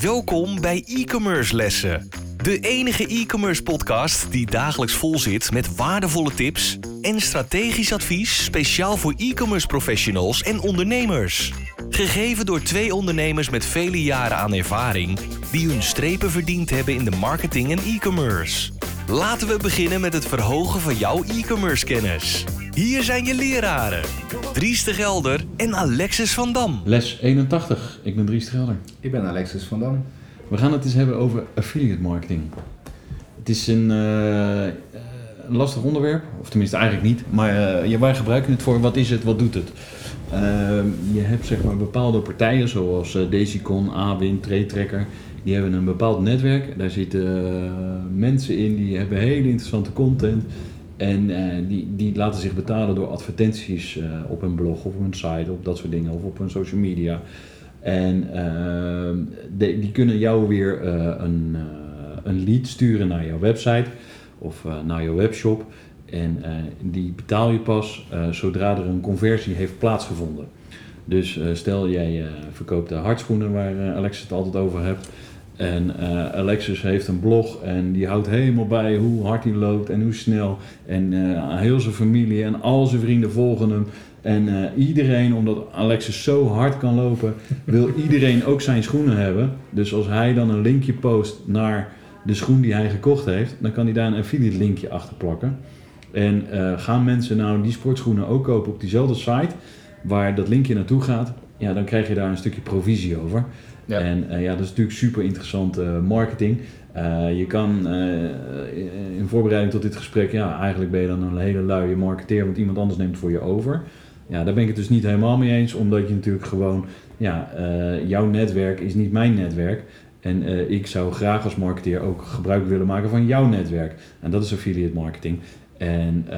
Welkom bij e-commerce lessen. De enige e-commerce podcast die dagelijks vol zit met waardevolle tips en strategisch advies speciaal voor e-commerce professionals en ondernemers. Gegeven door twee ondernemers met vele jaren aan ervaring die hun strepen verdiend hebben in de marketing en e-commerce. Laten we beginnen met het verhogen van jouw e-commerce kennis. Hier zijn je leraren, Dries de Gelder en Alexis van Dam. Les 81. Ik ben Dries de Gelder. Ik ben Alexis van Dam. We gaan het eens hebben over affiliate marketing. Het is een, eh, een lastig onderwerp, of tenminste eigenlijk niet, maar uh, wij gebruiken het voor wat is het, wat doet het. Uh, je hebt zeg maar bepaalde partijen zoals uh, Desicon, Awin, Treetrekker. Die hebben een bepaald netwerk. Daar zitten mensen in die hebben hele interessante content. En die, die laten zich betalen door advertenties op hun blog of op hun site, op dat soort dingen, of op hun social media. En de, die kunnen jou weer een, een lead sturen naar jouw website of naar jouw webshop. En uh, die betaal je pas uh, zodra er een conversie heeft plaatsgevonden. Dus uh, stel jij verkoopt hardschoenen waar Alexis het altijd over hebt. En Alexis heeft een blog en die houdt helemaal bij hoe hard hij loopt en hoe snel. En heel zijn familie en al zijn vrienden volgen hem. En iedereen, omdat Alexis zo hard kan lopen, wil iedereen ook zijn schoenen hebben. Dus als hij dan een linkje post naar de schoen die hij gekocht heeft, dan kan hij daar een affiliate linkje achter plakken. En uh, gaan mensen nou die sportschoenen ook kopen op diezelfde site waar dat linkje naartoe gaat, ja, dan krijg je daar een stukje provisie over. Ja. En uh, ja, dat is natuurlijk super interessante uh, marketing. je kan in voorbereiding tot dit gesprek, ja, eigenlijk ben je dan een hele luie marketeer, want iemand anders neemt het voor je over. Ja, daar ben ik het dus niet helemaal mee eens, omdat je natuurlijk gewoon, ja, jouw netwerk is niet mijn netwerk. En ik zou graag als marketeer ook gebruik willen maken van jouw netwerk. En dat is affiliate marketing. En uh,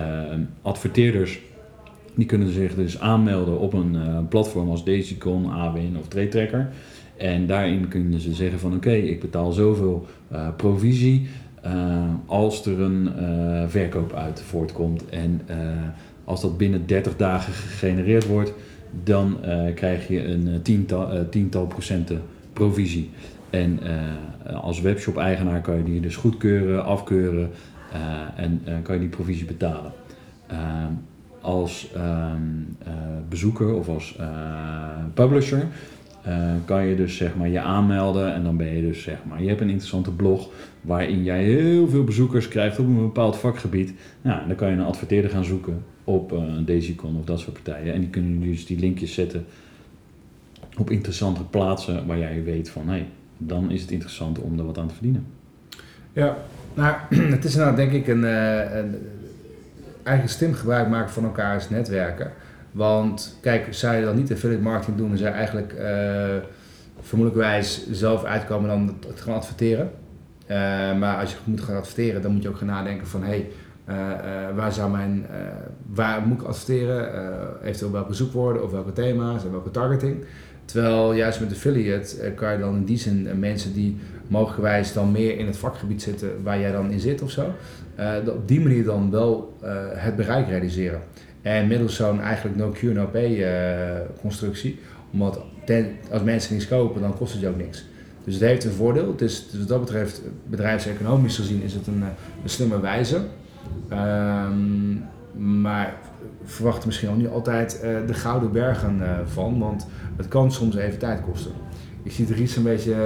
adverteerders die kunnen zich dus aanmelden op een uh, platform als Daisycon, Awin of Trade En daarin kunnen ze zeggen van oké, ik betaal zoveel uh, provisie als er een verkoop uit voortkomt. En als dat binnen 30 dagen gegenereerd wordt, dan krijg je een tiental, tiental procenten provisie. En als webshop-eigenaar kan je die dus goedkeuren, afkeuren uh, en uh, kan je die provisie betalen. Uh, als ehm, bezoeker of als publisher kan je dus zeg maar je aanmelden en dan ben je dus zeg maar, je hebt een interessante blog waarin jij heel veel bezoekers krijgt op een bepaald vakgebied. Nou, dan kan je een adverteerder gaan zoeken op een Daisycon of dat soort partijen en die kunnen dus die linkjes zetten op interessante plaatsen waar jij weet van hé, hey, dan is het interessant om er wat aan te verdienen. Ja, nou, het is nou denk ik een, uh, een eigen slim gebruik maken van elkaars netwerken. Want kijk, je dan niet affiliate marketing doen, zou je eigenlijk uh, vermoedelijkwijs zelf uitkomen dan het gaan adverteren. Uh, maar als je moet gaan adverteren, dan moet je ook gaan nadenken van hé, hey, waar zou mijn, waar moet ik adverteren? eventueel welke zoekwoorden of welke thema's en welke targeting. Terwijl juist met affiliate kan je dan in die zin mensen die mogelijkwijs dan meer in het vakgebied zitten waar jij dan in zit of zo. Uh, op die manier dan wel het bereik realiseren. En middels zo'n eigenlijk no cure no pay constructie, omdat als mensen niets kopen, dan kost het je ook niks. Dus het heeft een voordeel. Dus wat dat betreft, bedrijfseconomisch gezien, is het een, een slimme wijze. Um, maar verwacht er misschien ook niet altijd de gouden bergen van, want het kan soms even tijd kosten. Ik zie het Ries een beetje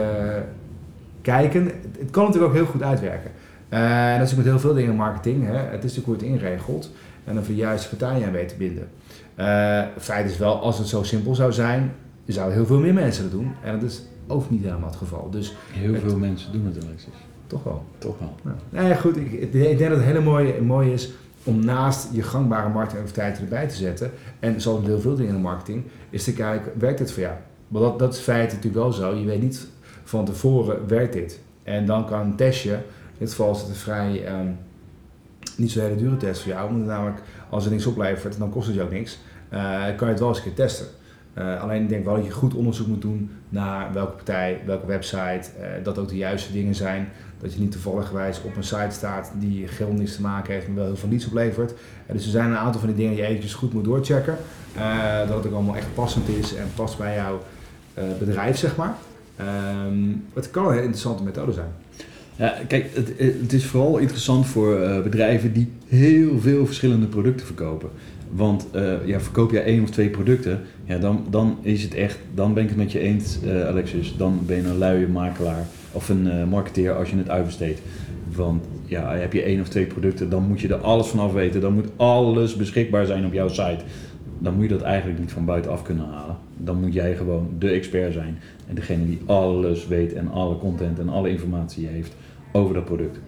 kijken. Het kan natuurlijk ook heel goed uitwerken. En dat is ook met heel veel dingen in marketing. Hè. Het is natuurlijk hoe het inregelt. En dan voor de juiste partijen aan weten te binden. Feit is wel, als het zo simpel zou zijn, zouden heel veel meer mensen het doen. En dat is ook niet helemaal het geval. Dus heel veel mensen doen het, Alexis. Toch wel. Toch wel. Ja, goed. Ik, ik, denk dat het hele mooie, mooie is om naast je gangbare marketingactiviteiten erbij te zetten. En zoals met heel veel dingen in de marketing, is te kijken, werkt het voor jou? Want dat, dat is feit natuurlijk wel zo. Je weet niet van tevoren werkt dit. En dan kan een testje, in dit geval is het een vrij um, niet zo hele dure test voor jou, want namelijk als er niks oplevert, dan kost het ook niks. Uh, kan je het wel eens een keer testen. Uh, alleen ik denk wel dat je goed onderzoek moet doen naar welke partij, welke website, uh, dat ook de juiste dingen zijn. Dat je niet toevallig op een site staat die geheel niets te maken heeft, maar wel heel veel niets oplevert. dus er zijn een aantal van die dingen die je eventjes goed moet doorchecken. dat het ook allemaal echt passend is en past bij jouw bedrijf, zeg maar. Ehm, het kan een heel interessante methode zijn. Ja, kijk, het, het is vooral interessant voor bedrijven die heel veel verschillende producten verkopen. Want uh, ja, verkoop jij één of twee producten, ja, dan, dan is het echt, dan ben ik het met je eens, uh, Alexis. Dan ben je een luie makelaar of een marketeer als je het uitbesteedt. Want ja, heb je één of twee producten, dan moet je er alles van af weten. Dan moet alles beschikbaar zijn op jouw site. Dan moet je dat eigenlijk niet van buitenaf kunnen halen. Dan moet jij gewoon de expert zijn. En degene die alles weet en alle content en alle informatie heeft over dat product.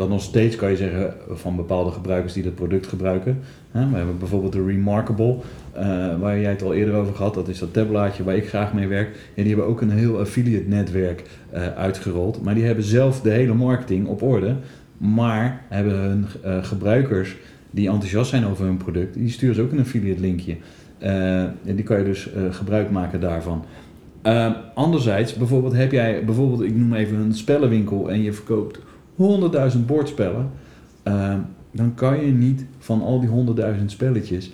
Dan nog steeds kan je zeggen van bepaalde gebruikers die dat product gebruiken. We hebben bijvoorbeeld de Remarkable, uh, waar jij het al eerder over gehad. Dat is dat tabblaadje waar ik graag mee werk. En die hebben ook een heel affiliate netwerk uh, uitgerold. Maar die hebben zelf de hele marketing op orde. Maar hebben hun uh, gebruikers die enthousiast zijn over hun product, die sturen ze ook een affiliate linkje. en die kan je dus gebruik maken daarvan. Anderzijds, bijvoorbeeld heb jij, bijvoorbeeld ik noem even een spellenwinkel en je verkoopt 100.000 bordspellen, uh, dan kan je niet van al die 100.000 spelletjes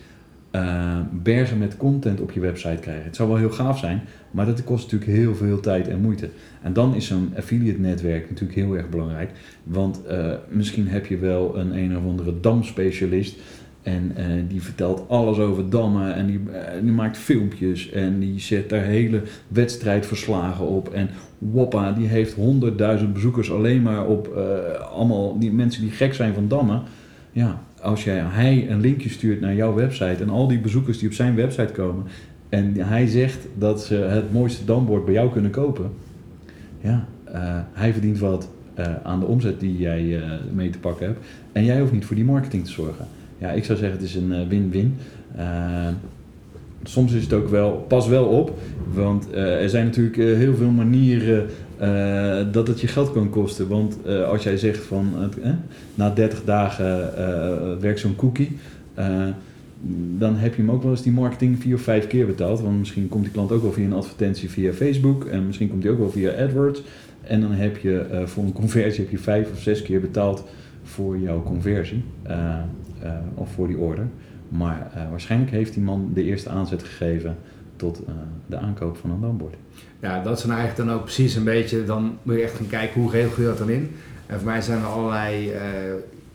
uh, bergen met content op je website krijgen. Het zou wel heel gaaf zijn, maar dat kost natuurlijk heel veel tijd en moeite. En dan is zo'n affiliate netwerk natuurlijk heel erg belangrijk, want uh, misschien heb je wel een een of andere damspecialist en uh, die vertelt alles over dammen en die, uh, die, maakt filmpjes en die zet daar hele wedstrijdverslagen op. En Woppa die heeft honderdduizend bezoekers alleen maar op uh, allemaal die mensen die gek zijn van dammen. Ja, als jij, hij een linkje stuurt naar jouw website en al die bezoekers die op zijn website komen en hij zegt dat ze het mooiste dambord bij jou kunnen kopen. Ja, hij verdient wat aan de omzet die jij mee te pakken hebt en jij hoeft niet voor die marketing te zorgen. Ja, ik zou zeggen het is een eh, win-win. Uh, soms is het ook wel, pas wel op, want uh, er zijn natuurlijk heel veel manieren dat het je geld kan kosten. Want als jij zegt van na 30 dagen werkt zo'n cookie, dan heb je hem ook wel eens die marketing vier of vijf keer betaald. Want misschien komt die klant ook wel via een advertentie via Facebook en misschien komt die ook wel via AdWords. En dan heb je voor een conversie heb je vijf of zes keer betaald voor jouw conversie. Uh, of voor die order. Maar uh, waarschijnlijk heeft die man de eerste aanzet gegeven tot uh, de aankoop van een dambord. Ja, dat zijn eigenlijk dan ook precies een beetje, dan moet je echt gaan kijken hoe regel je dat dan in. En voor mij zijn er allerlei,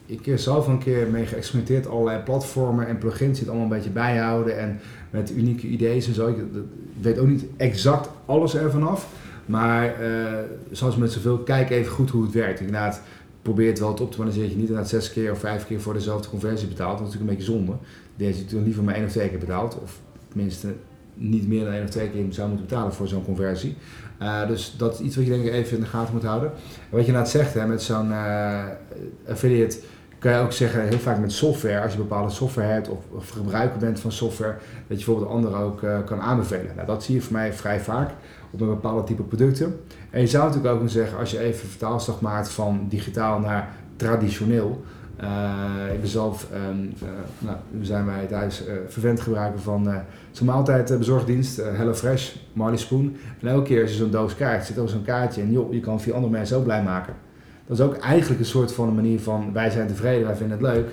ik heb zelf een keer mee geëxperimenteerd, allerlei platformen en plugins die het allemaal een beetje bijhouden en met unieke ideeën en zo. Ik, weet ook niet exact alles ervan af, maar zoals met zoveel, kijk even goed hoe het werkt. Inderdaad, probeer het wel te optimaliseren dat je niet inderdaad zes keer of vijf keer voor dezelfde conversie betaalt. Dat is natuurlijk een beetje zonde. Deze je liever maar één of twee keer betaalt. Of tenminste niet meer dan één of twee keer zou moeten betalen voor zo'n conversie. Uh, dus dat is iets wat je denk ik even in de gaten moet houden. En wat je net zegt hè, met zo'n uh, affiliate kan je ook zeggen, heel vaak met software, als je bepaalde software hebt of, of gebruiker bent van software, dat je bijvoorbeeld anderen ook uh, kan aanbevelen. Nou, dat zie je voor mij vrij vaak op een bepaalde type producten. En je zou natuurlijk ook kunnen zeggen, als je even vertaalslag maakt van digitaal naar traditioneel. Uh, ik ben zelf, um, uh, nou, we zijn wij thuis vervent gebruiker van zo'n maaltijd bezorgdienst, HelloFresh, Marley Spoon. En elke keer als je zo'n doos kaart, zit er zo'n kaartje en joh, je kan vier andere mensen ook blij maken. Dat is ook eigenlijk een soort van een manier van wij zijn tevreden, wij vinden het leuk,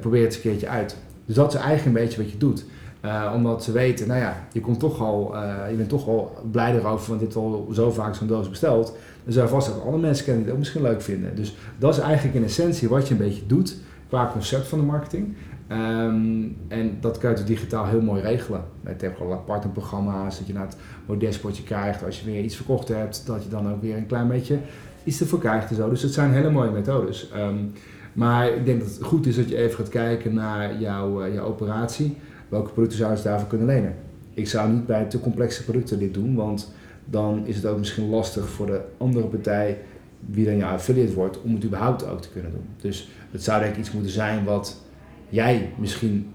probeer het eens een keertje uit. Dus dat is eigenlijk een beetje wat je doet. Uh, omdat ze weten, nou ja, je, komt toch al, uh, je bent toch al blij erover, want dit al zo vaak zo'n doos besteld. Dus er vast ook andere mensen kennen die het ook misschien leuk vinden. Dus dat is eigenlijk in essentie wat je een beetje doet qua concept van de marketing. Um, en dat kan je digitaal heel mooi regelen. Met tegenwoordig aparte programma's, dat je naar het mooi dashboardje krijgt. Als je weer iets verkocht hebt, dat je dan ook weer een klein beetje iets ervoor krijgt en zo. Dus het zijn hele mooie methodes. Um, maar ik denk dat het goed is dat je even gaat kijken naar jouw, uh, operatie welke producten zouden ze daarvoor kunnen lenen? Ik zou niet bij te complexe producten dit doen, want dan is het ook misschien lastig voor de andere partij, wie dan jouw affiliate wordt, om het überhaupt ook te kunnen doen. Dus het zou denk ik iets moeten zijn wat jij misschien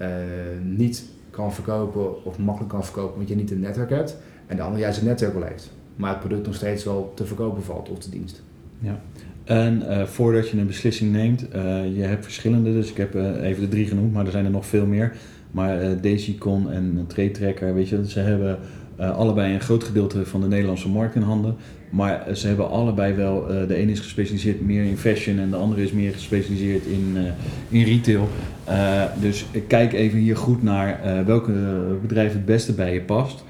uh, niet kan verkopen of makkelijk kan verkopen, want je niet een netwerk hebt, en de ander juist een netwerk wel heeft. Maar het product nog steeds wel te verkopen valt of de dienst. Ja. En uh, voordat je een beslissing neemt, uh, je hebt verschillende, dus ik heb uh, even de drie genoemd, maar er zijn er nog veel meer. Maar Daisycon en Trade Tracker, weet je, ze hebben allebei een groot gedeelte van de Nederlandse markt in handen. Maar ze hebben allebei wel, de ene is gespecialiseerd meer in fashion en de andere is meer gespecialiseerd in, in retail. dus kijk even hier goed naar welke bedrijf het beste bij je past.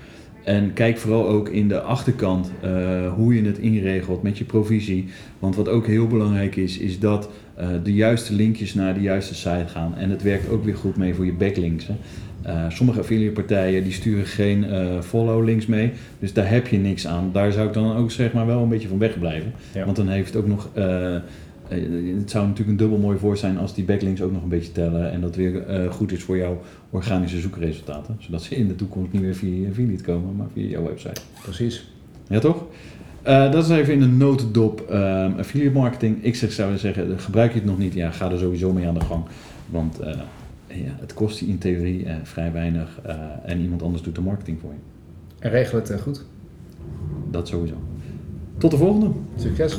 En kijk vooral ook in de achterkant uh, hoe je het inregelt met je provisie. Want wat ook heel belangrijk is, is dat uh, de juiste linkjes naar de juiste site gaan. En het werkt ook weer goed mee voor je backlinks. Hè. Uh, sommige affiliate partijen die sturen geen follow links mee. Dus daar heb je niks aan. Daar zou ik dan ook zeg maar wel een beetje van wegblijven. Ja. Want dan heeft het ook nog eh, het zou natuurlijk een dubbel mooi voor zijn als die backlinks ook nog een beetje tellen en dat weer uh, goed is voor jouw organische zoekresultaten. Zodat ze in de toekomst niet weer via je affiliate komen, maar via jouw website. Precies. Ja, toch? Uh, dat is even in de notendop um, affiliate marketing. Ik zeg, zou zeggen, gebruik je het nog niet, ja, ga er sowieso mee aan de gang. Want ja, het kost je in theorie vrij weinig en iemand anders doet de marketing voor je. En regel het goed. Dat sowieso. Tot de volgende. Succes.